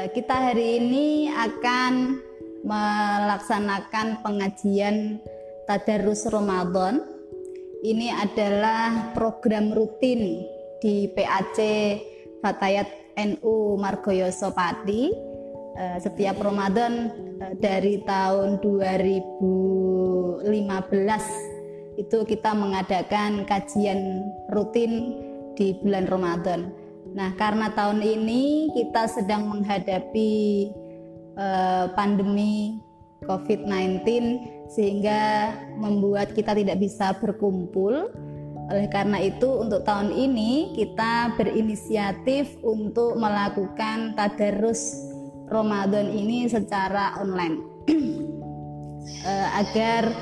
Eh, kita hari ini akan melaksanakan pengajian Tadarus Ramadan. Ini adalah program rutin di PAC Fatayat NU Margoyoso Pati eh, setiap Ramadan eh, dari tahun 2015 itu kita mengadakan kajian rutin di bulan Ramadan. Nah, karena tahun ini kita sedang menghadapi uh, pandemi COVID-19 sehingga membuat kita tidak bisa berkumpul. Oleh karena itu, untuk tahun ini kita berinisiatif untuk melakukan tadarus Ramadan ini secara online uh, agar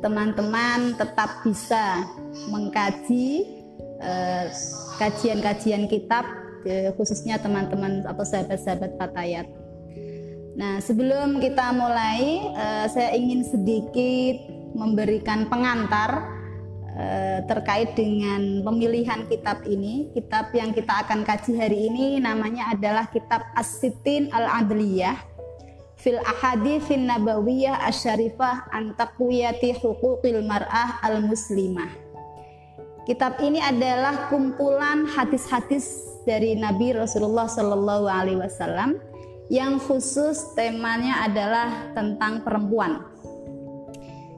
teman-teman tetap bisa mengkaji Eh, kajian-kajian kitab khususnya teman-teman atau sahabat-sahabat Fatayat. Nah, sebelum kita mulai, eh, saya ingin sedikit memberikan pengantar eh, terkait dengan pemilihan kitab ini. Kitab yang kita akan kaji hari ini namanya adalah kitab As-Sittin Al-Adliyah fil Ahaditsin Nabawiyah Asyarifah an taqwiyati huquqil mar'ah al-muslimah. Kitab ini adalah kumpulan hadis-hadis dari Nabi Rasulullah Shallallahu Alaihi Wasallam yang khusus temanya adalah tentang perempuan.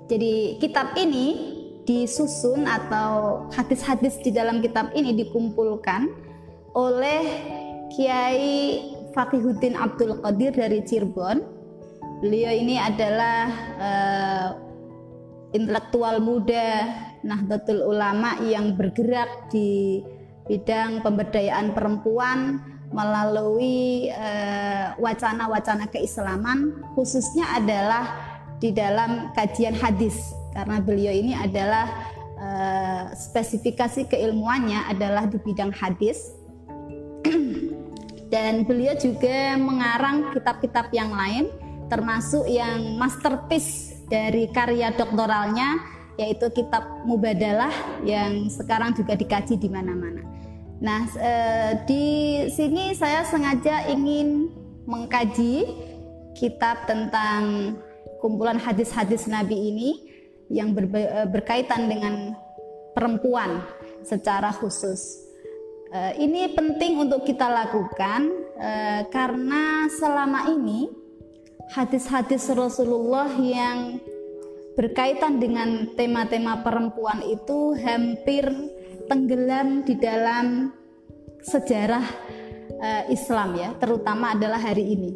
Jadi kitab ini disusun atau hadis-hadis di dalam kitab ini dikumpulkan oleh Kiai Fakihuddin Abdul Qadir dari Cirebon. Beliau ini adalah uh, intelektual muda Nahdlatul Ulama yang bergerak di bidang pemberdayaan perempuan melalui eh, wacana-wacana keislaman khususnya adalah di dalam kajian hadis. Karena beliau ini adalah uh, spesifikasi keilmuannya adalah di bidang hadis. Dan beliau juga mengarang kitab-kitab yang lain termasuk yang masterpiece dari karya doktoralnya yaitu kitab Mubadalah yang sekarang juga dikaji di mana-mana. Nah, eh, di sini saya sengaja ingin mengkaji kitab tentang kumpulan hadis-hadis Nabi ini yang eh, berkaitan dengan perempuan secara khusus. Eh, ini penting untuk kita lakukan karena selama ini hadis-hadis Rasulullah yang berkaitan dengan tema-tema perempuan itu hampir tenggelam di dalam sejarah uh, Islam ya, terutama adalah hari ini.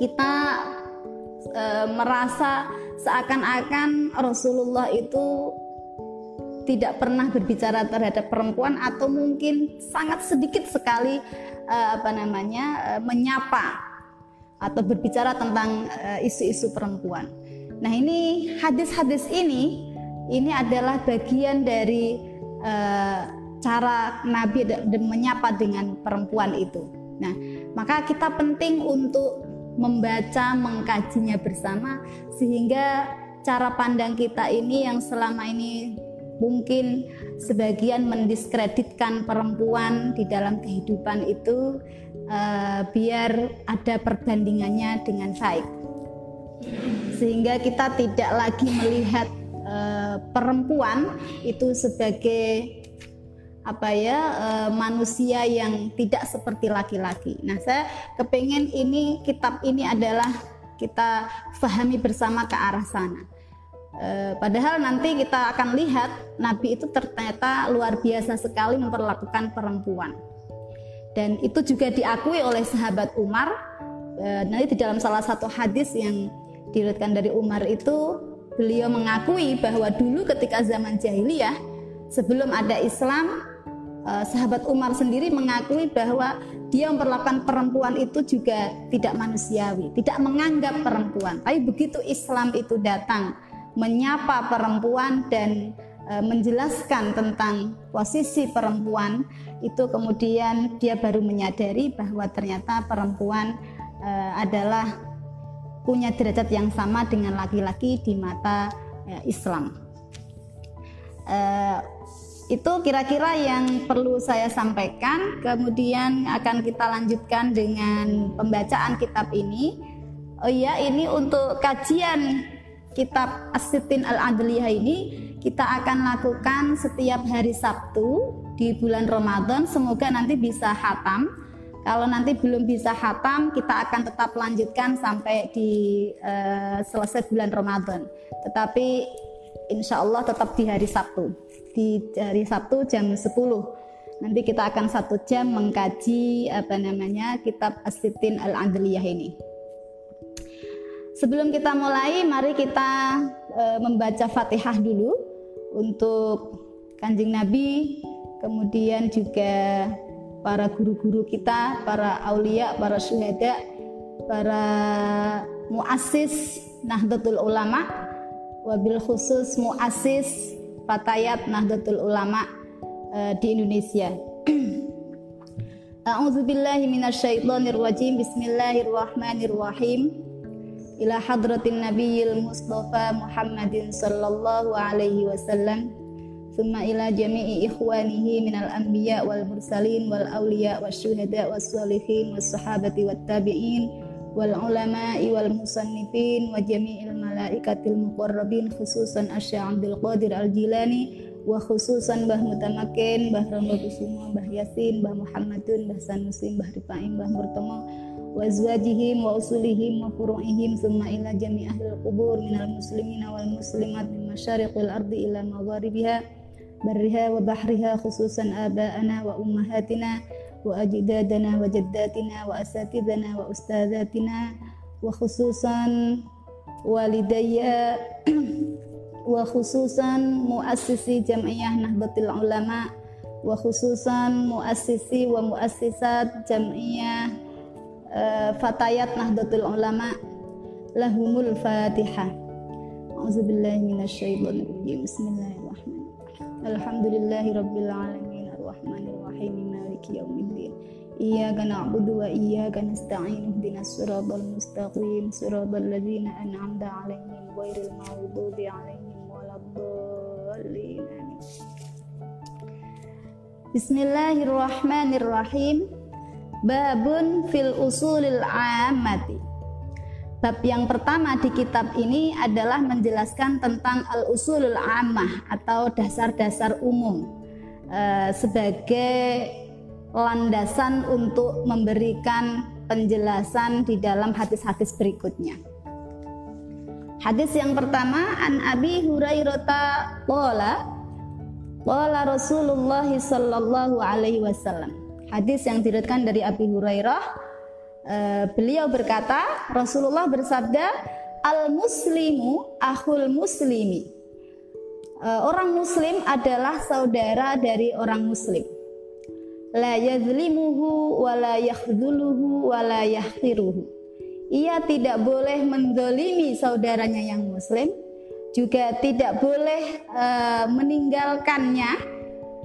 Kita uh, merasa seakan-akan Rasulullah itu tidak pernah berbicara terhadap perempuan atau mungkin sangat sedikit sekali uh, apa namanya uh, menyapa atau berbicara tentang isu-isu perempuan. Nah, ini hadis-hadis ini ini adalah bagian dari uh, cara Nabi menyapa dengan perempuan itu. Nah, maka kita penting untuk membaca, mengkajinya bersama sehingga cara pandang kita ini yang selama ini mungkin sebagian mendiskreditkan perempuan di dalam kehidupan itu uh, biar ada perbandingannya dengan baik sehingga kita tidak lagi melihat uh, perempuan itu sebagai apa ya uh, manusia yang tidak seperti laki-laki. Nah saya kepengen ini kitab ini adalah kita pahami bersama ke arah sana. Uh, padahal nanti kita akan lihat Nabi itu ternyata luar biasa sekali memperlakukan perempuan dan itu juga diakui oleh sahabat Umar e, nanti di dalam salah satu hadis yang diriwayatkan dari Umar itu beliau mengakui bahwa dulu ketika zaman jahiliyah sebelum ada Islam e, sahabat Umar sendiri mengakui bahwa dia memperlakukan perempuan itu juga tidak manusiawi tidak menganggap perempuan. Tapi begitu Islam itu datang menyapa perempuan dan e, menjelaskan tentang posisi perempuan itu kemudian dia baru menyadari bahwa ternyata perempuan e, adalah punya derajat yang sama dengan laki-laki di mata e, Islam. E, itu kira-kira yang perlu saya sampaikan. Kemudian akan kita lanjutkan dengan pembacaan kitab ini. Oh iya, ini untuk kajian kitab Asitin Al-Adliyah ini kita akan lakukan setiap hari Sabtu di bulan Ramadan. Semoga nanti bisa hatam. Kalau nanti belum bisa hatam, kita akan tetap lanjutkan sampai di uh, selesai bulan Ramadan. Tetapi insya Allah tetap di hari Sabtu. Di hari Sabtu jam 10 nanti kita akan satu jam mengkaji apa namanya kitab Asitin Al-Adliyah ini. Sebelum kita mulai mari kita e, membaca Fatihah dulu untuk Kanjeng Nabi kemudian juga para guru-guru kita para aulia para syuhada para muassis Nahdlatul Ulama wabil khusus muassis Fatayat Nahdlatul Ulama uh, di Indonesia. A'udzubillahi minasyaitonir rajim. Bismillahirrahmanirrahim. Ila hadratin nabiyil mustafa Muhammadin sallallahu alaihi wasallam. Wasyuhada was salihin was sahabati wat tabi'in wal ulama'i wal musannifin wa jami'il malaikatil muqarrabin khususan Asya Abdul Qadir Al Jilani wa khususan Mbah Mutamakin, Mbah Ramba Kusuma, Mbah Yasin, Mbah Muhammadun, Mbah Sanusi, Mbah Rifaim, Mbah Murtama wa azwajihim wa usulihim wa furu'ihim. Summa ila jami' ahli kubur minal muslimina wal muslimat min masyariqil ardi ila magharibiha barriha wa bahriha khususan aba'ana wa ummahatina وأجدادنا وجداتنا وأساتذنا وأستاذاتنا وخصوصا والدي وخصوصا مؤسسي جمعية نهضة العلماء وخصوصا مؤسسي ومؤسسات جمعية فتيات نهضة العلماء لهم الفاتحة أعوذ بالله من الشيطان الرجيم بسم الله الرحمن الرحيم الحمد لله رب العالمين الرحمن الرحيم مالك يوم الدين إياك نعبد وإياك نستعين اهدنا الصراط المستقيم صراط الذين أنعمت عليهم غير المغضوب عليهم ولا الضالين آمين بسم الله الرحمن الرحيم باب في الأصول العامة Bab yang pertama di kitab ini adalah menjelaskan tentang al-usulul ammah atau dasar-dasar umum e, sebagai landasan untuk memberikan penjelasan di dalam hadis-hadis berikutnya. Hadis yang pertama an Abi Hurairah qala qala Rasulullah sallallahu alaihi wasallam. Hadis yang diriwayatkan dari Abi Hurairah uh, beliau berkata Rasulullah bersabda al muslimu akhul muslimi. Uh, orang muslim adalah saudara dari orang muslim la yazlimuhu wa la yakhdhuluhu wa la yahqiruhu. Ia tidak boleh mendolimi saudaranya yang muslim, juga tidak boleh uh, meninggalkannya,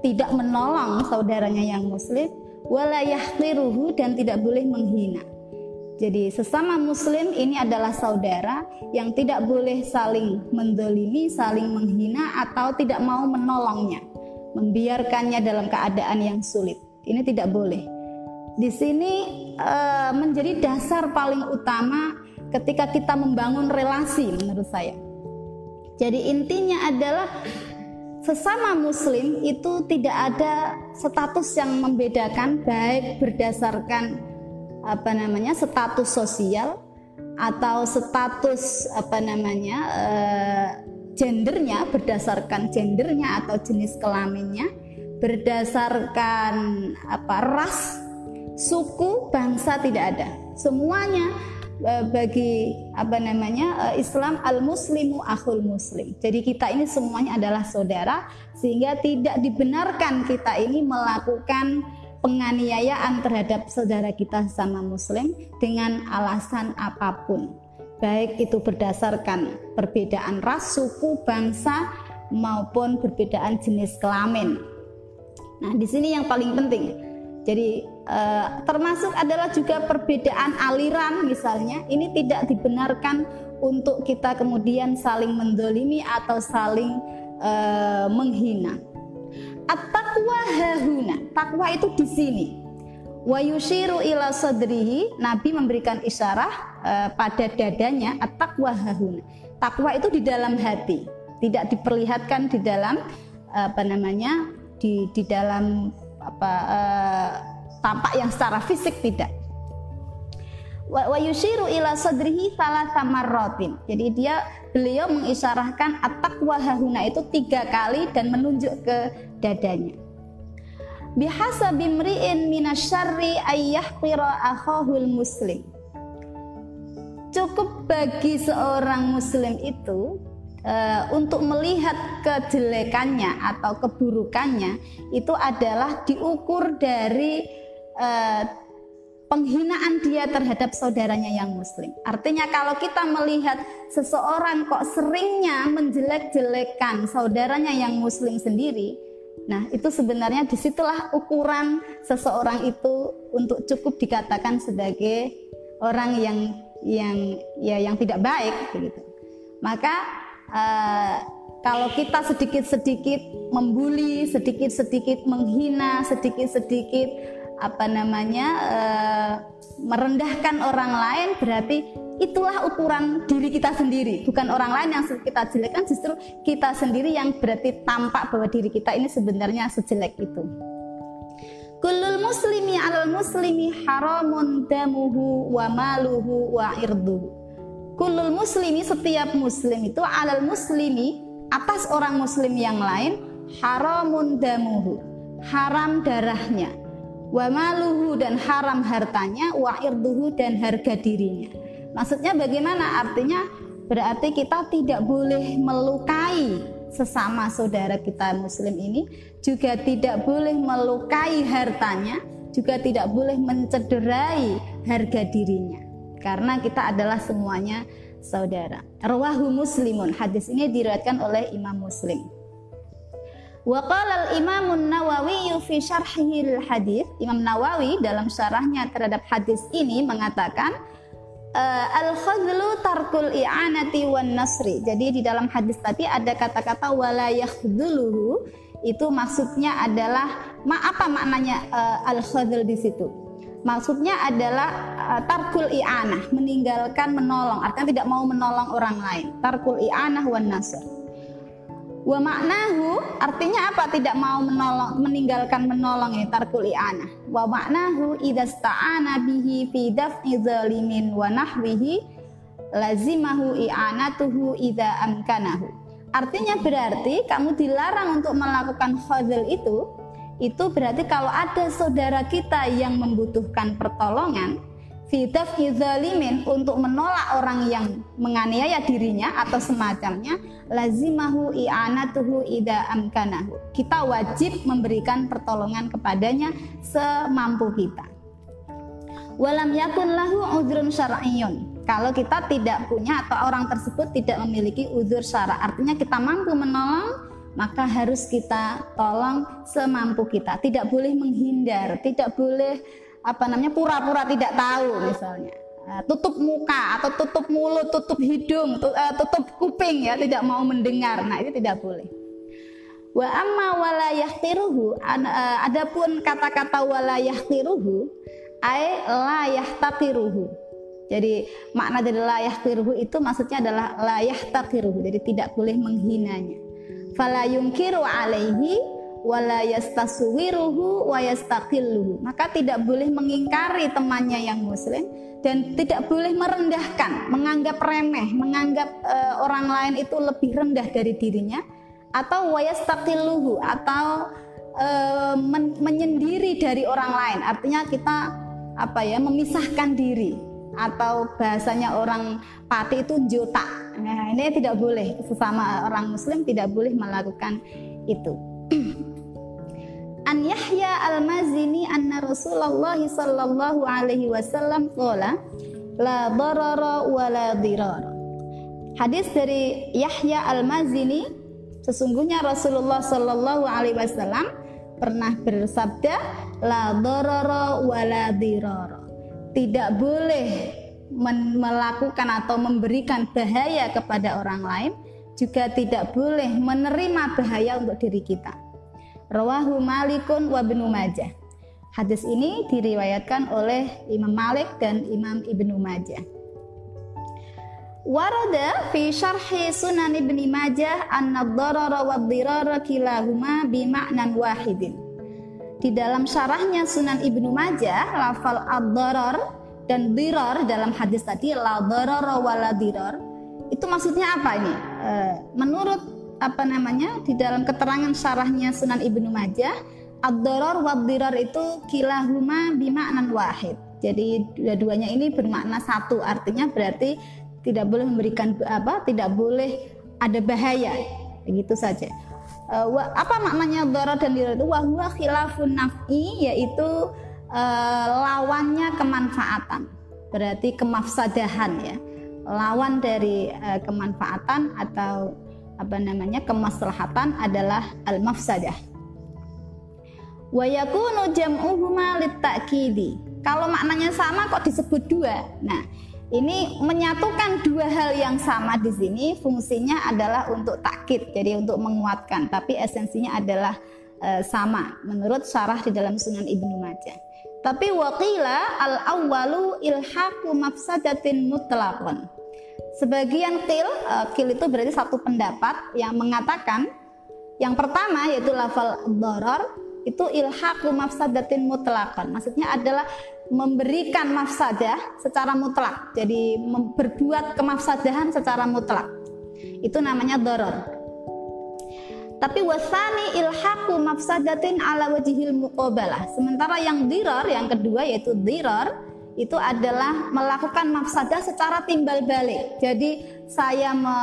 tidak menolong saudaranya yang muslim, wala yahqiruhu dan tidak boleh menghina. Jadi sesama muslim ini adalah saudara yang tidak boleh saling mendolimi, saling menghina atau tidak mau menolongnya, membiarkannya dalam keadaan yang sulit. Ini tidak boleh. Di sini e, menjadi dasar paling utama ketika kita membangun relasi menurut saya. Jadi intinya adalah sesama muslim itu tidak ada status yang membedakan baik berdasarkan apa namanya status sosial atau status apa namanya uh, gendernya berdasarkan gendernya atau jenis kelaminnya berdasarkan apa ras, suku, bangsa tidak ada. Semuanya e, bagi apa namanya e, Islam al muslimu akhul muslim. Jadi kita ini semuanya adalah saudara sehingga tidak dibenarkan kita ini melakukan penganiayaan terhadap saudara kita sama muslim dengan alasan apa pun. Baik itu berdasarkan perbedaan ras, suku, bangsa maupun perbedaan jenis kelamin. Nah, di sini yang paling penting. Jadi eh, termasuk adalah juga perbedaan aliran misalnya ini tidak dibenarkan untuk kita kemudian saling mendolimi atau saling eh, menghina. At-taqwa hahuna. Takwa itu di sini. Wa yushiru ila sadrihi, Nabi memberikan isyarah uh, pada dadanya at-taqwa hahuna. Takwa itu di dalam hati, tidak diperlihatkan di dalam apa namanya di di dalam apa uh, tampak yang secara fisik tidak wa yushiru ila sadrihi salah samarrotin. Jadi dia beliau mengisarahkan at-taqwa hahuna itu tiga kali dan menunjuk ke dadanya. Bihasa bimri'in minasyarri ayyahqira akhahul muslim. Cukup bagi seorang muslim itu uh, untuk melihat kejelekannya atau keburukannya itu adalah diukur dari uh, penghinaan dia terhadap saudaranya yang muslim. Artinya kalau kita melihat seseorang kok seringnya menjelek-jelekan saudaranya yang muslim sendiri, nah itu sebenarnya di situlah ukuran seseorang itu untuk cukup dikatakan sebagai orang yang yang ya yang tidak baik begitu. Maka uh, kalau kita sedikit-sedikit membuli, sedikit-sedikit menghina, sedikit-sedikit apa namanya e, merendahkan orang lain berarti itulah ukuran diri kita sendiri. Bukan orang lain yang kita jelekkan justru kita sendiri yang berarti tampak bahwa diri kita ini sebenarnya sejelek itu. Kulul muslimi alal muslimi haramun damuhu wa maluhu wa irduhu. Kulul muslimi setiap muslim itu alal muslimi atas orang muslim yang lain haramun damuhu haram darahnya wa maluhu dan haram hartanya wa irduhu dan harga dirinya. Maksudnya bagaimana? Artinya berarti kita tidak boleh melukai sesama saudara kita muslim ini juga tidak boleh melukai hartanya juga tidak boleh mencederai harga dirinya. Karena kita adalah semuanya saudara. Rawahu muslimun. Hadis ini diriwayatkan oleh Imam Muslim Wa qala al-Imam Nawawi fi syarhil hadis, Imam Nawawi dalam syarahnya terhadap hadis ini mengatakan uh, al-khadlu tarkul i'anati wan nasri. Jadi di dalam hadis tadi ada kata-kata wala yakhdhuluhu itu maksudnya adalah ma apa maknanya uh, al-khadl di situ? Maksudnya adalah uh, tarkul i'anah, meninggalkan menolong, artinya tidak mau menolong orang lain. Tarkul i'anah wan nasr. Wa maknahu artinya apa? Tidak mau menolong, meninggalkan menolong ya tarkul i'anah. Wa maknahu idza sta'ana bihi fi daf'i zalimin wa nahwihi lazimahu i'anatuhu idza amkanahu. Artinya berarti kamu dilarang untuk melakukan khadzal itu itu berarti kalau ada saudara kita yang membutuhkan pertolongan fitaf izalimin untuk menolak orang yang menganiaya dirinya atau semacamnya lazimahu i'anatuhu ida amkanahu. Kita wajib memberikan pertolongan kepadanya semampu kita. Walam yakun lahu udhrun syar'iyyun. Kalau kita tidak punya atau orang tersebut tidak memiliki uzur syara artinya kita mampu menolong maka harus kita tolong semampu kita. Tidak boleh menghindar tidak boleh apa namanya pura-pura tidak tahu misalnya nah, tutup muka atau tutup mulut, tutup hidung, eh, tutup kuping ya, tidak mau mendengar. Nah, ini tidak boleh. Wa amma wala yahtiruhu eh, adapun kata-kata wala yahtiruhu ay la yahtaqiruhu. Jadi makna dari la yahtiruhu itu maksudnya adalah la yahtaqiruhu. Jadi tidak boleh menghinanya. Fala yungkiru alaihi wala yastaswiruhu wa yastaqilluhu. Maka tidak boleh mengingkari temannya yang muslim dan tidak boleh merendahkan, menganggap remeh, menganggap uh, orang lain itu lebih rendah dari dirinya atau wayastaqilluhu atau uh, men menyendiri dari orang lain. Artinya kita apa ya memisahkan diri atau bahasanya orang pati itu jota. Nah, ini tidak boleh sesama orang muslim tidak boleh melakukan itu. An Yahya Al-Mazini anna Rasulullah sallallahu alaihi wasallam qala la darara wa la dirara. Hadis dari Yahya Al-Mazini sesungguhnya Rasulullah sallallahu alaihi wasallam pernah bersabda la darara wa la dirara. Tidak boleh melakukan atau memberikan bahaya kepada orang lain juga tidak boleh menerima bahaya untuk diri kita Rawahu Malikun wa Ibnu Majah. Hadis ini diriwayatkan oleh Imam Malik dan Imam Ibnu Majah. Warada fi syarhi Sunan Ibnu Majah anna dharara wa dhirara kilahuma bima'nan wahidin. Di dalam syarahnya Sunan Ibnu Majah, lafal ad-dharar dan dirar dalam hadis tadi la dharara wa la dirar itu maksudnya apa ini? E, menurut apa namanya di dalam keterangan syarahnya Sunan Ibnu Majah, ad-dharar wa dirar itu kilahuma bima'nan wahid. Jadi dua-duanya ini bermakna satu, artinya berarti tidak boleh memberikan apa tidak boleh ada bahaya. Begitu saja. Uh, apa maknanya darar dan dirar itu? Wahwa khilafun naf'i yaitu uh, lawannya kemanfaatan. Berarti kemafsadahan ya. Lawan dari uh, kemanfaatan atau apa namanya kemaslahatan adalah al-mafsadah. Wa yakunu jam'uhuma litakidi kalau maknanya sama kok disebut dua? Nah ini menyatukan dua hal yang sama di sini. Fungsinya adalah untuk takkit jadi untuk menguatkan. Tapi esensinya adalah e, sama menurut syarah di dalam Sunan Ibnu Majah. Tapi waqila al awwalu ilhaqu mafsadatin mutlaqan sebagian kil e, kil itu berarti satu pendapat yang mengatakan yang pertama yaitu lafal doror itu ilhaqu mafsadatin mutlaqan maksudnya adalah memberikan mafsadah secara mutlak. Jadi berbuat kemafsadahan secara mutlak. Itu namanya doror. Tapi wasani ilhaku mafsadatin ala wajihil muqabalah. Sementara yang diror, yang kedua yaitu diror, itu adalah melakukan mafsadah secara timbal balik. Jadi saya me,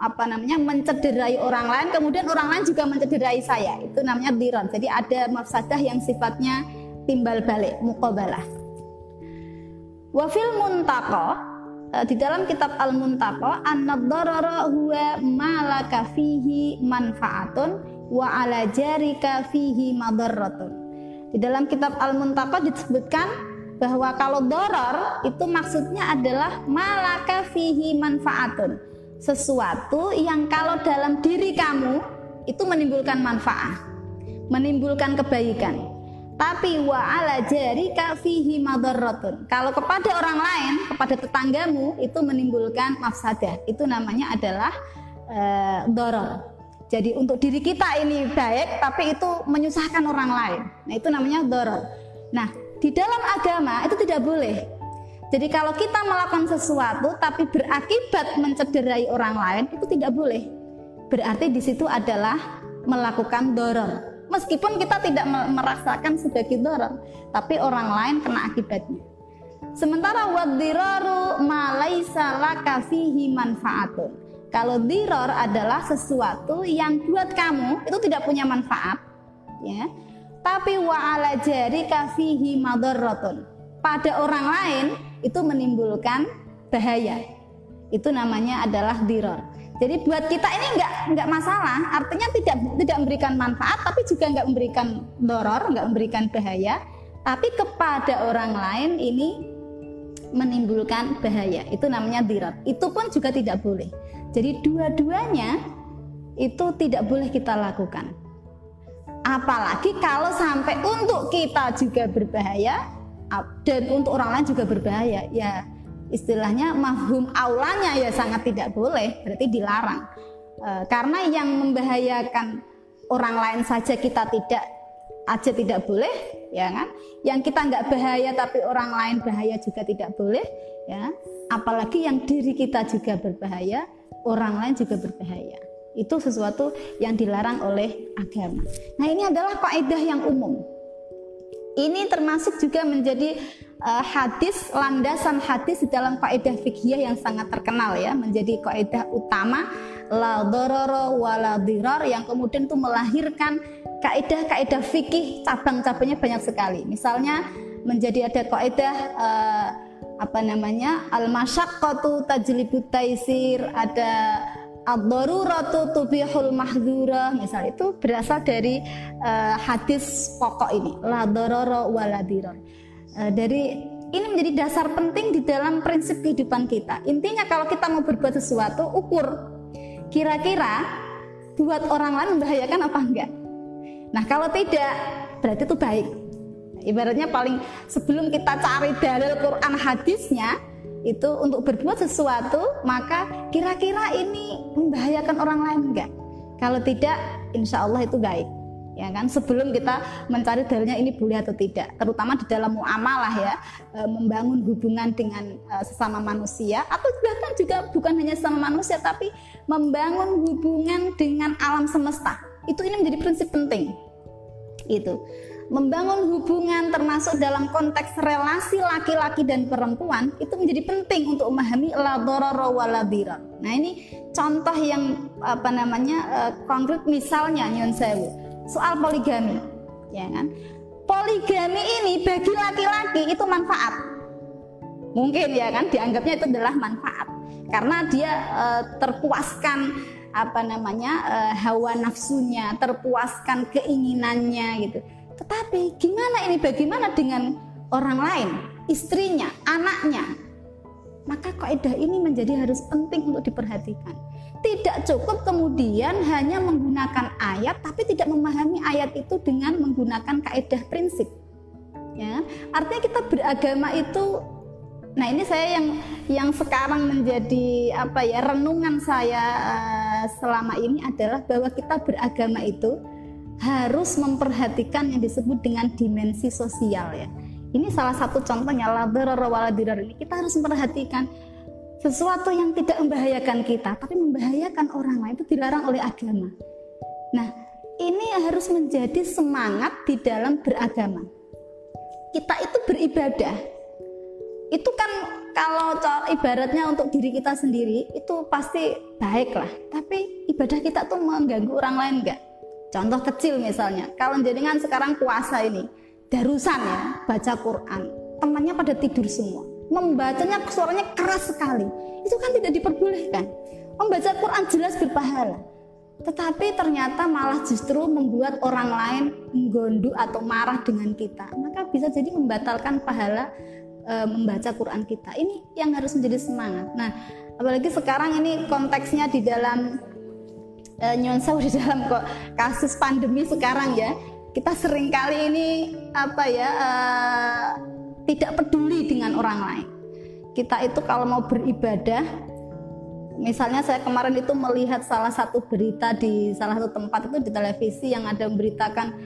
apa namanya mencederai orang lain, kemudian orang lain juga mencederai saya. Itu namanya diror. Jadi ada mafsadah yang sifatnya timbal balik muqabalah wafil muntaqo e, di dalam kitab al muntaqo an-nadarara huwa malaka fihi manfaatun wa ala jarika fihi madarratun di dalam kitab al muntaqo disebutkan bahwa kalau doror itu maksudnya adalah malaka fihi manfaatun sesuatu yang kalau dalam diri kamu itu menimbulkan manfaat menimbulkan kebaikan tapi wa ala jarika fihi madarratun. Kalau kepada orang lain, kepada tetanggamu itu menimbulkan mafsadah. Itu namanya adalah e, doror. Jadi untuk diri kita ini baik, tapi itu menyusahkan orang lain. Nah itu namanya doror. Nah di dalam agama itu tidak boleh. Jadi kalau kita melakukan sesuatu tapi berakibat mencederai orang lain itu tidak boleh. Berarti di situ adalah melakukan doror meskipun kita tidak merasakan sebagai dorong tapi orang lain kena akibatnya sementara wadiraru malaisa laka fihi manfaatun kalau diror adalah sesuatu yang buat kamu itu tidak punya manfaat ya tapi wa ala jari kafihi madarratun pada orang lain itu menimbulkan bahaya itu namanya adalah diror jadi buat kita ini nggak nggak masalah, artinya tidak tidak memberikan manfaat, tapi juga nggak memberikan doror, nggak memberikan bahaya, tapi kepada orang lain ini menimbulkan bahaya. Itu namanya dirat. Itu pun juga tidak boleh. Jadi dua-duanya itu tidak boleh kita lakukan. Apalagi kalau sampai untuk kita juga berbahaya dan untuk orang lain juga berbahaya, ya istilahnya mafhum aulanya ya sangat tidak boleh, berarti dilarang. E, karena yang membahayakan orang lain saja kita tidak aja tidak boleh, ya kan? Yang kita nggak bahaya tapi orang lain bahaya juga tidak boleh, ya. Apalagi yang diri kita juga berbahaya, orang lain juga berbahaya. Itu sesuatu yang dilarang oleh agama. Nah, ini adalah kaidah yang umum. Ini termasuk juga menjadi uh, hadis landasan hadis di dalam kaidah fikih yang sangat terkenal ya, menjadi kaidah utama la dororo wala dirar yang kemudian itu melahirkan kaidah-kaidah fikih cabang-cabangnya banyak sekali. Misalnya menjadi ada kaidah uh, apa namanya al masyaqqatu tajlibut taisir, ada ad-daruratu tubihul mahdzura misal itu berasal dari uh, hadis pokok ini. La darara wala uh, dari ini menjadi dasar penting di dalam prinsip kehidupan kita. Intinya kalau kita mau berbuat sesuatu ukur. Kira-kira buat orang lain membahayakan apa enggak? Nah kalau tidak berarti itu baik. Ibaratnya paling sebelum kita cari dalil Quran hadisnya itu untuk berbuat sesuatu maka kira-kira ini membahayakan orang lain enggak? Kalau tidak, insya Allah itu baik ya kan? Sebelum kita mencari dalilnya ini boleh atau tidak. Terutama di dalam muamalah ya e, membangun hubungan dengan e, sesama manusia. Atau bahkan juga bukan hanya sesama manusia tapi membangun hubungan dengan alam semesta. Itu ini menjadi prinsip penting. Itu membangun hubungan termasuk dalam konteks relasi laki-laki dan perempuan itu menjadi penting untuk memahami la Nah, ini contoh yang apa namanya uh, konkret misalnya nyon sewu. Soal poligami ya kan? Poligami ini bagi laki-laki itu manfaat. Mungkin ya kan? Dianggapnya itu adalah manfaat. Karena dia e, terpuaskan apa namanya e, hawa nafsunya terpuaskan keinginannya gitu tetapi gimana ini? Bagaimana dengan orang lain? Istrinya anaknya? Maka kaidah ini menjadi harus penting untuk diperhatikan. Tidak cukup kemudian hanya menggunakan ayat tapi tidak memahami ayat itu dengan menggunakan kaidah prinsip. Ya, artinya kita beragama itu Nah, ini saya yang yang sekarang menjadi apa ya renungan saya uh, selama ini adalah bahwa kita beragama itu harus memperhatikan yang disebut dengan dimensi sosial ya. Ini salah satu contohnya la ini kita harus memperhatikan sesuatu yang tidak membahayakan kita tapi membahayakan orang lain itu dilarang oleh agama. Nah, ini harus menjadi semangat di dalam beragama. Kita itu beribadah. Itu kan kalau ibaratnya untuk diri kita sendiri itu pasti baik lah. Tapi ibadah kita tuh mengganggu orang lain enggak? Contoh kecil misalnya, kalau jenengan sekarang puasa ini, darusan ya, baca Quran, temannya pada tidur semua membacanya suaranya keras sekali itu kan tidak diperbolehkan. Membaca Quran jelas berpahala tetapi ternyata malah justru membuat orang lain menggondu atau marah dengan kita maka bisa jadi membatalkan pahala e, membaca Quran kita. Ini yang harus menjadi semangat. Nah apalagi sekarang ini konteksnya di dalam e, nyonsau di dalam kok kasus pandemi sekarang ya kita sering kali ini apa ya e, tidak peduli dengan orang lain. Kita itu kalau mau beribadah, misalnya saya kemarin itu melihat salah satu berita di salah satu tempat itu di televisi yang ada memberitakan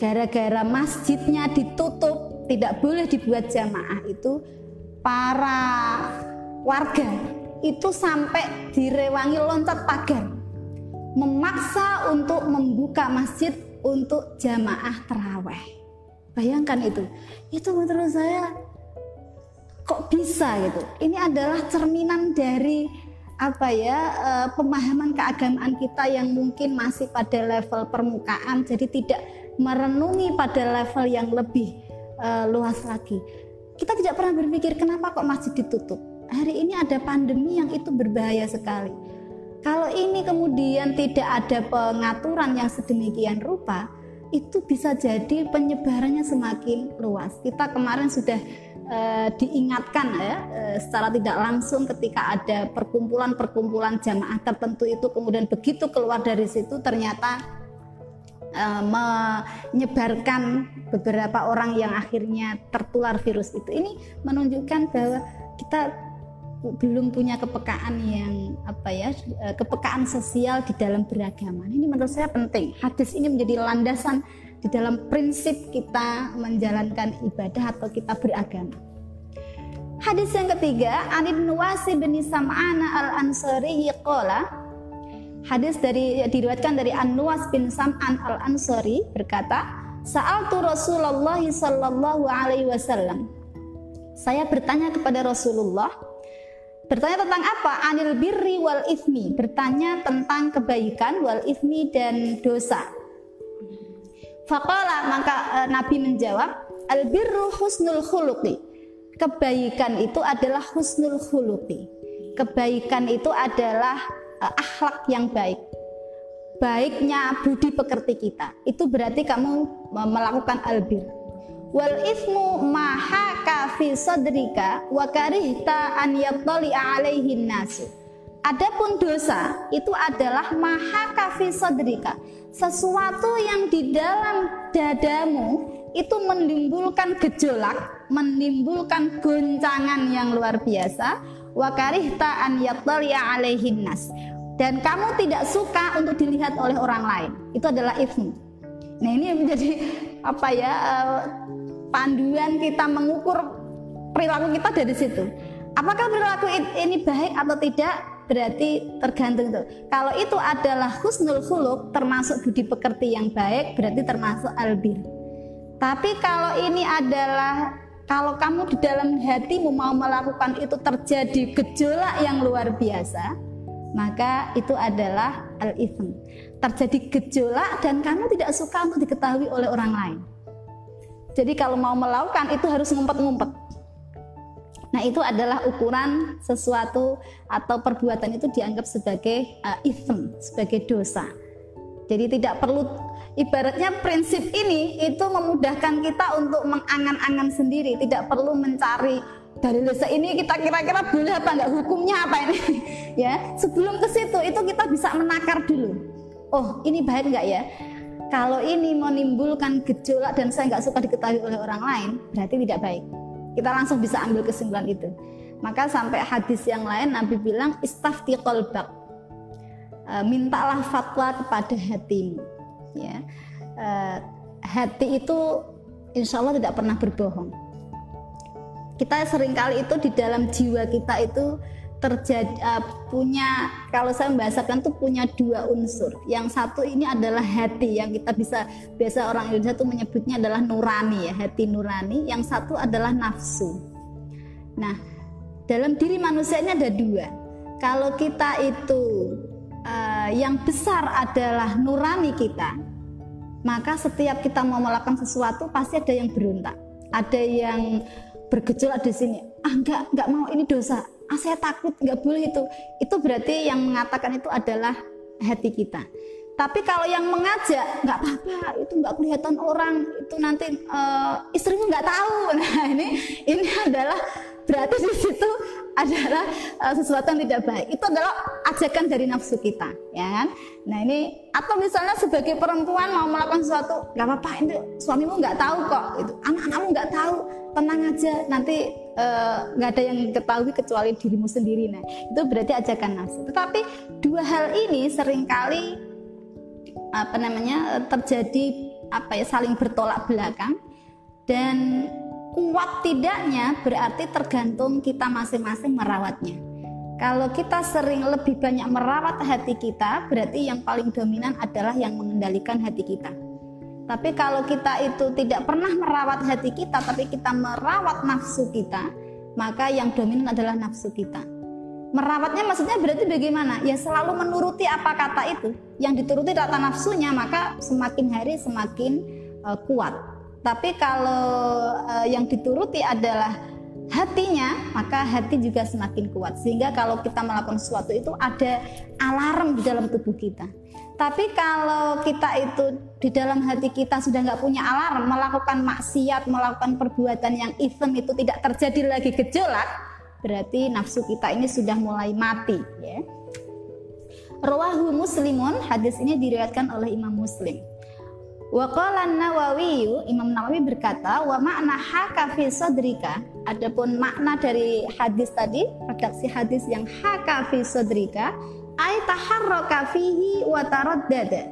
gara-gara masjidnya ditutup, tidak boleh dibuat jamaah itu para warga itu sampai direwangi loncat pagar memaksa untuk membuka masjid untuk jamaah terawih Bayangkan itu. Itu menurut saya kok bisa gitu. Ini adalah cerminan dari apa ya uh, pemahaman keagamaan kita yang mungkin masih pada level permukaan jadi tidak merenungi pada level yang lebih uh, luas lagi. Kita tidak pernah berpikir kenapa kok masjid ditutup. Hari ini ada pandemi yang itu berbahaya sekali. Kalau ini kemudian tidak ada pengaturan yang sedemikian rupa, itu bisa jadi penyebarannya semakin luas. Kita kemarin sudah uh, diingatkan ya uh, secara tidak langsung ketika ada perkumpulan-perkumpulan jamaah tertentu itu kemudian begitu keluar dari situ ternyata uh, menyebarkan beberapa orang yang akhirnya tertular virus itu. Ini menunjukkan bahwa kita belum punya kepekaan yang apa ya eh, kepekaan sosial di dalam beragama. Ini menurut saya penting. Hadis ini menjadi landasan di dalam prinsip kita menjalankan ibadah atau kita beragama. Hadis yang ketiga Anib Nuwasi bin Sam'ana al Ansari qala hadis dari diriwayatkan dari An Nuwas bin Sam'an al Ansari berkata Sa'altu Rasulullah sallallahu alaihi wasallam. Saya bertanya kepada Rasulullah Bertanya tentang apa? Anil birri wal ismi. Bertanya tentang kebaikan wal ismi dan dosa. Fakola maka e, Nabi menjawab, al birru husnul khuluqi. Kebaikan itu adalah husnul khuluqi. Kebaikan itu adalah e, akhlak yang baik. Baiknya budi pekerti kita. Itu berarti kamu melakukan albir wal ismu mahaka fi sadrika wa karihta an yattali alaihi nasu Adapun dosa itu adalah mahaka fi sadrika sesuatu yang di dalam dadamu itu menimbulkan gejolak, menimbulkan goncangan yang luar biasa, wa karihta an yattali'a alaihin nas. Dan kamu tidak suka untuk dilihat oleh orang lain. Itu adalah ifmu. Nah, ini menjadi apa ya? Uh, panduan kita mengukur perilaku kita dari situ. Apakah perilaku ini baik atau tidak? Berarti tergantung itu. Kalau itu adalah husnul khuluk termasuk budi pekerti yang baik, berarti termasuk albir. Tapi kalau ini adalah kalau kamu di dalam hatimu mau melakukan itu terjadi gejolak yang luar biasa, maka itu adalah al-ithm. Terjadi gejolak dan kamu tidak suka untuk diketahui oleh orang lain. Jadi kalau mau melakukan itu harus ngumpet-ngumpet. Nah, itu adalah ukuran sesuatu atau perbuatan itu dianggap sebagai uh, sebagai dosa. Jadi tidak perlu ibaratnya prinsip ini itu memudahkan kita untuk mengangan-angan sendiri, tidak perlu mencari dari desa ini kita kira-kira boleh apa enggak hukumnya apa ini ya sebelum ke situ itu kita bisa menakar dulu oh ini baik enggak ya kalau ini menimbulkan gejolak dan saya nggak suka diketahui oleh orang lain, berarti tidak baik. Kita langsung bisa ambil kesimpulan itu. Maka sampai hadis yang lain Nabi bilang istafti kolbak. E, mintalah fatwa kepada hatimu. Ya. E, hati itu insya Allah tidak pernah berbohong. Kita sering kali itu di dalam jiwa kita itu terjadi uh, punya kalau saya membahasakan tuh punya dua unsur. Yang satu ini adalah hati yang kita bisa biasa orang Indonesia tuh menyebutnya adalah nurani ya, hati nurani. Yang satu adalah nafsu. Nah, dalam diri manusia ini ada dua. Kalau kita itu uh, yang besar adalah nurani kita, maka setiap kita mau melakukan sesuatu pasti ada yang berontak. Ada yang bergejolak di sini. Ah, enggak, enggak mau ini dosa ah saya takut nggak boleh itu. Itu berarti yang mengatakan itu adalah hati kita. Tapi kalau yang mengajak nggak apa-apa itu nggak kelihatan orang itu nanti uh, istrinya nggak tahu. Nah ini ini adalah berarti di situ adalah uh, sesuatu yang tidak baik. Itu adalah ajakan dari nafsu kita ya kan? Nah ini atau misalnya sebagai perempuan mau melakukan sesuatu nggak apa-apa itu suamimu nggak tahu kok itu anak-anakmu nggak tahu tenang aja nanti eh, nggak uh, ada yang ketahui kecuali dirimu sendiri. Nah itu berarti ajakan nafsu. Tetapi dua hal ini sering kali apa namanya terjadi apa ya saling bertolak belakang dan kuat tidaknya berarti tergantung kita masing-masing merawatnya kalau kita sering lebih banyak merawat hati kita, berarti yang paling dominan adalah yang mengendalikan hati kita. Tapi kalau kita itu tidak pernah merawat hati kita, tapi kita merawat nafsu kita, maka yang dominan adalah nafsu kita. Merawatnya maksudnya berarti bagaimana? Ya selalu menuruti apa kata itu. Yang dituruti kata nafsunya, maka semakin hari semakin uh, kuat. Tapi kalau uh, yang dituruti adalah hatinya, maka hati juga semakin kuat. Sehingga kalau kita melakukan sesuatu itu ada alarm di dalam tubuh kita. Tapi kalau kita itu di dalam hati kita sudah nggak punya alarm, melakukan maksiat, melakukan perbuatan yang event itu tidak terjadi lagi gejolak, berarti nafsu kita ini sudah mulai mati. Ya. Rawahu Muslimun, hadis ini diriwayatkan oleh Imam Muslim. Wa qala Nawawi, Imam Nawawi berkata, wa makna haka fi sadrika. Adapun makna dari hadis tadi, redaksi hadis yang haka fi sadrika, ay taharraka fihi wa taraddada.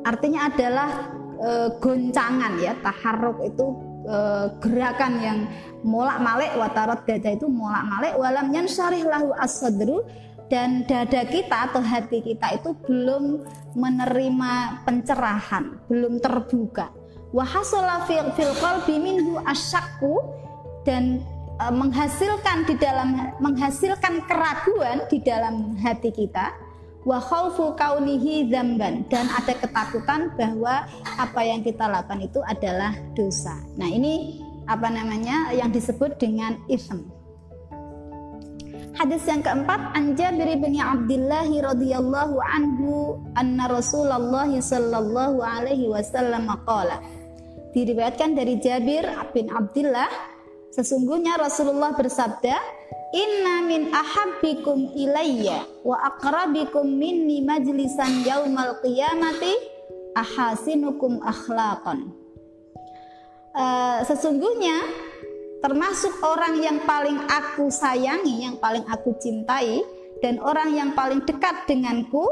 Artinya adalah e, goncangan ya, taharruk itu e, gerakan yang molak-malik wa taraddada itu molak-malik walam yansharih lahu as-sadru dan dada kita atau hati kita itu belum menerima pencerahan, belum terbuka. Wa hasala fil qalbi minhu dan E, menghasilkan di dalam menghasilkan keraguan di dalam hati kita wa kaunihi dzamban dan ada ketakutan bahwa apa yang kita lakukan itu adalah dosa. Nah, ini apa namanya yang disebut dengan ism. Hadis yang keempat an Jabir bin Abdullah radhiyallahu anhu anna Rasulullah sallallahu alaihi wasallam qala. Diriwayatkan dari Jabir bin Abdullah Sesungguhnya Rasulullah bersabda, Inna min ahabbikum ilayya wa aqrabikum minni majlisan yaumal qiyamati ahasinukum akhlaqan. Uh, sesungguhnya termasuk orang yang paling aku sayangi, yang paling aku cintai dan orang yang paling dekat denganku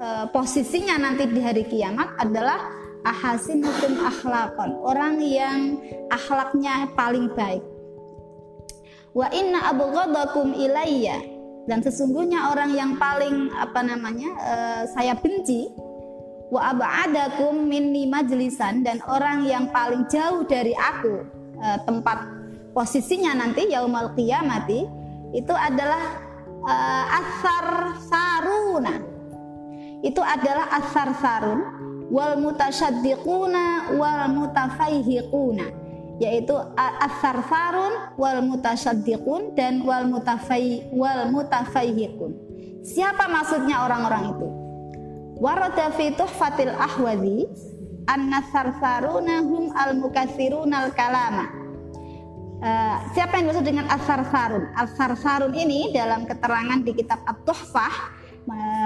uh, posisinya nanti di hari kiamat adalah ahasinukum akhlaqan, orang yang akhlaknya paling baik. Wa inna abghadakum ilayya dan sesungguhnya orang yang paling apa namanya uh, saya benci wa ab'adakum minni majlisan dan orang yang paling jauh dari aku uh, tempat posisinya nanti yaumal qiyamati itu adalah uh, asar saruna itu adalah asar sarun wal mutasyaddiquna wal mutafaihiquna yaitu asar farun wal mutasyaddiqun dan wal mutafai wal mutafaihiqun. Siapa maksudnya orang-orang itu? Warada fi tuhfatil ahwazi anna sarsaruna hum al mukathiruna al kalama. Uh, siapa yang dimaksud dengan asar sarun? Asar sarun ini dalam keterangan di kitab At-Tuhfah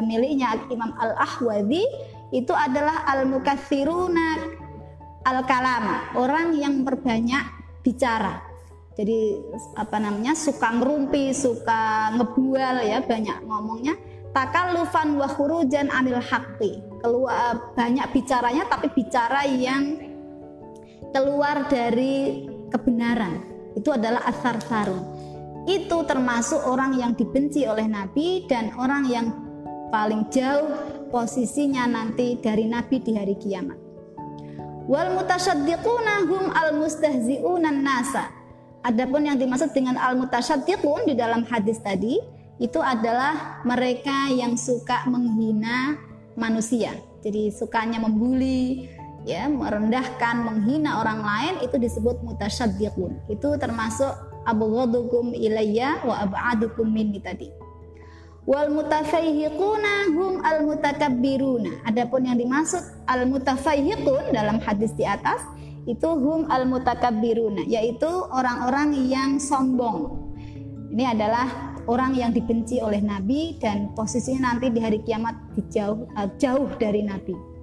miliknya Imam Al-Ahwazi itu adalah al-mukathiruna al-kalama, orang yang berbanyak bicara. Jadi apa namanya suka ngerumpi, suka ngebual ya, banyak ngomongnya. Takallufan wa khurujan anil haqqi. Keluar banyak bicaranya tapi bicara yang keluar dari kebenaran. Itu adalah asar sarun. Itu termasuk orang yang dibenci oleh Nabi dan orang yang paling jauh posisinya nanti dari Nabi di hari kiamat. Wal mutasyaddiquna hum al mustahzi'una nasa. Adapun yang dimaksud dengan al mutasyaddiqun di dalam hadis tadi itu adalah mereka yang suka menghina manusia. Jadi sukanya membuli, ya, merendahkan, menghina orang lain itu disebut mutasyaddiqun. Itu termasuk abu ilayya wa ab'adukum minni tadi wal mutafaihiquna hum al mutakabbiruna. Adapun yang dimaksud al mutafaihiqun dalam hadis di atas itu hum al mutakabbiruna yaitu orang-orang yang sombong. Ini adalah orang yang dibenci oleh Nabi dan posisinya nanti di hari kiamat jauh jauh dari Nabi.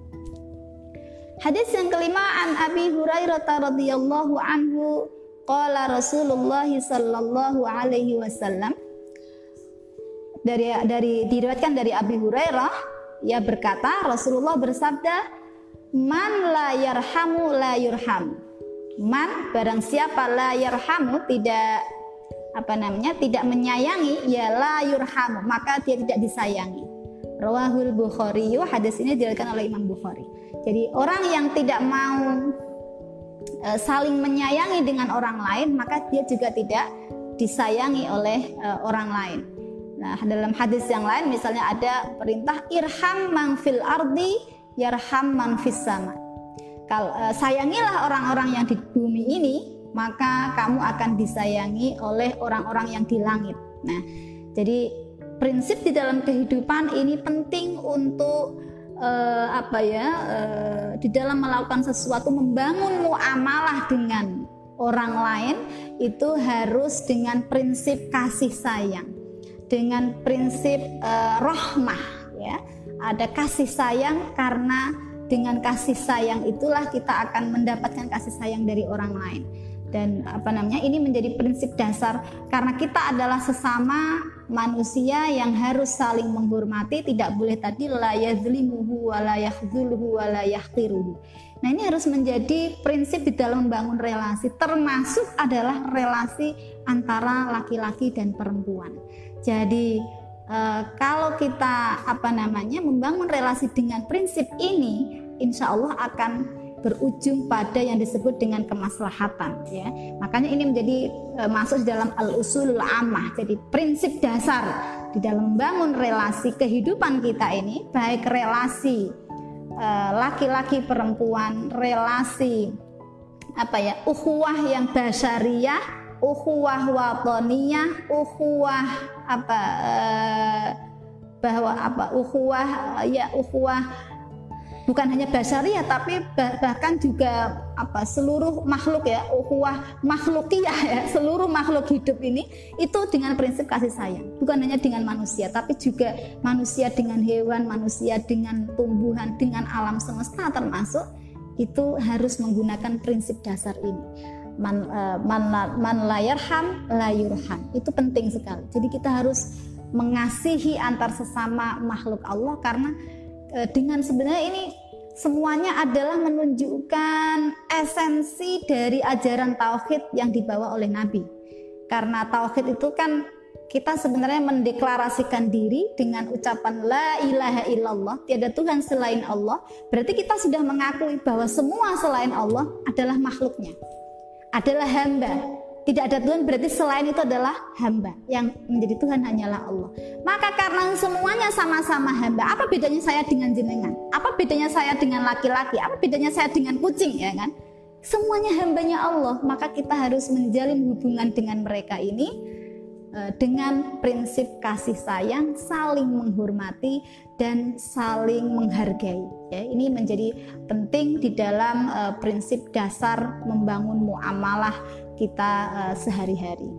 Hadis yang kelima an Abi Hurairah radhiyallahu anhu qala Rasulullah sallallahu alaihi wasallam. Dari dari diriwayatkan dari Abi Hurairah ia berkata Rasulullah bersabda man la yarhamu la yurham man barang siapa la yarhamu tidak apa namanya tidak menyayangi ya la yurhamu maka dia tidak disayangi. Rawahul Bukhari hadis ini diriwayatkan oleh Imam Bukhari jadi orang yang tidak mau e, saling menyayangi dengan orang lain maka dia juga tidak disayangi oleh e, orang lain Nah, dalam hadis yang lain misalnya ada perintah irham man fil ardi yarham man fis sama. Kalau uh, sayangilah orang-orang yang di bumi ini, maka kamu akan disayangi oleh orang-orang yang di langit. Nah, jadi prinsip di dalam kehidupan ini penting untuk uh, apa ya uh, di dalam melakukan sesuatu membangun muamalah dengan orang lain itu harus dengan prinsip kasih sayang dengan prinsip uh, rahmah ya. Ada kasih sayang karena dengan kasih sayang itulah kita akan mendapatkan kasih sayang dari orang lain. Dan apa namanya? Ini menjadi prinsip dasar karena kita adalah sesama manusia yang harus saling menghormati, tidak boleh tadi la yazlimuhu wa la yakhzuluhu wa la yahqiruhu. Nah, ini harus menjadi prinsip di dalam membangun relasi, termasuk adalah relasi antara laki-laki dan perempuan. Jadi uh, kalau kita apa namanya membangun relasi dengan prinsip ini, insya Allah akan berujung pada yang disebut dengan kemaslahatan ya. Makanya ini menjadi uh, masuk dalam al usul amah jadi prinsip dasar di dalam membangun relasi kehidupan kita ini baik relasi eh, laki-laki perempuan relasi apa ya ukhuwah yang basyariah ukhuwah watoniyah, ukhuwah apa uh, bahwa apa ukhuwah ya ukhuwah bukan hanya basaria tapi bahkan juga apa seluruh makhluk ya ukhuwah makhlukiyah ya seluruh makhluk hidup ini itu dengan prinsip kasih sayang. Bukan hanya dengan manusia tapi juga manusia dengan hewan manusia dengan tumbuhan dengan alam semesta termasuk itu harus menggunakan prinsip dasar ini. Man, uh, man, man layarham layurham itu penting sekali. Jadi kita harus mengasihi antar sesama makhluk Allah karena dengan sebenarnya ini semuanya adalah menunjukkan esensi dari ajaran tauhid yang dibawa oleh Nabi. Karena tauhid itu kan kita sebenarnya mendeklarasikan diri dengan ucapan la ilaha illallah, tiada Tuhan selain Allah. Berarti kita sudah mengakui bahwa semua selain Allah adalah makhluknya. Adalah hamba. Tidak ada Tuhan berarti selain itu adalah hamba. Yang menjadi Tuhan hanyalah Allah. Maka karena semuanya sama-sama hamba, apa bedanya saya dengan jenengan? Apa bedanya saya dengan laki-laki? Apa bedanya saya dengan kucing ya kan? Semuanya hambanya Allah, maka kita harus menjalin hubungan dengan mereka ini e, dengan prinsip kasih sayang, saling menghormati dan saling menghargai. Ya, ini menjadi penting di dalam uh, prinsip dasar membangun muamalah kita uh, sehari-hari.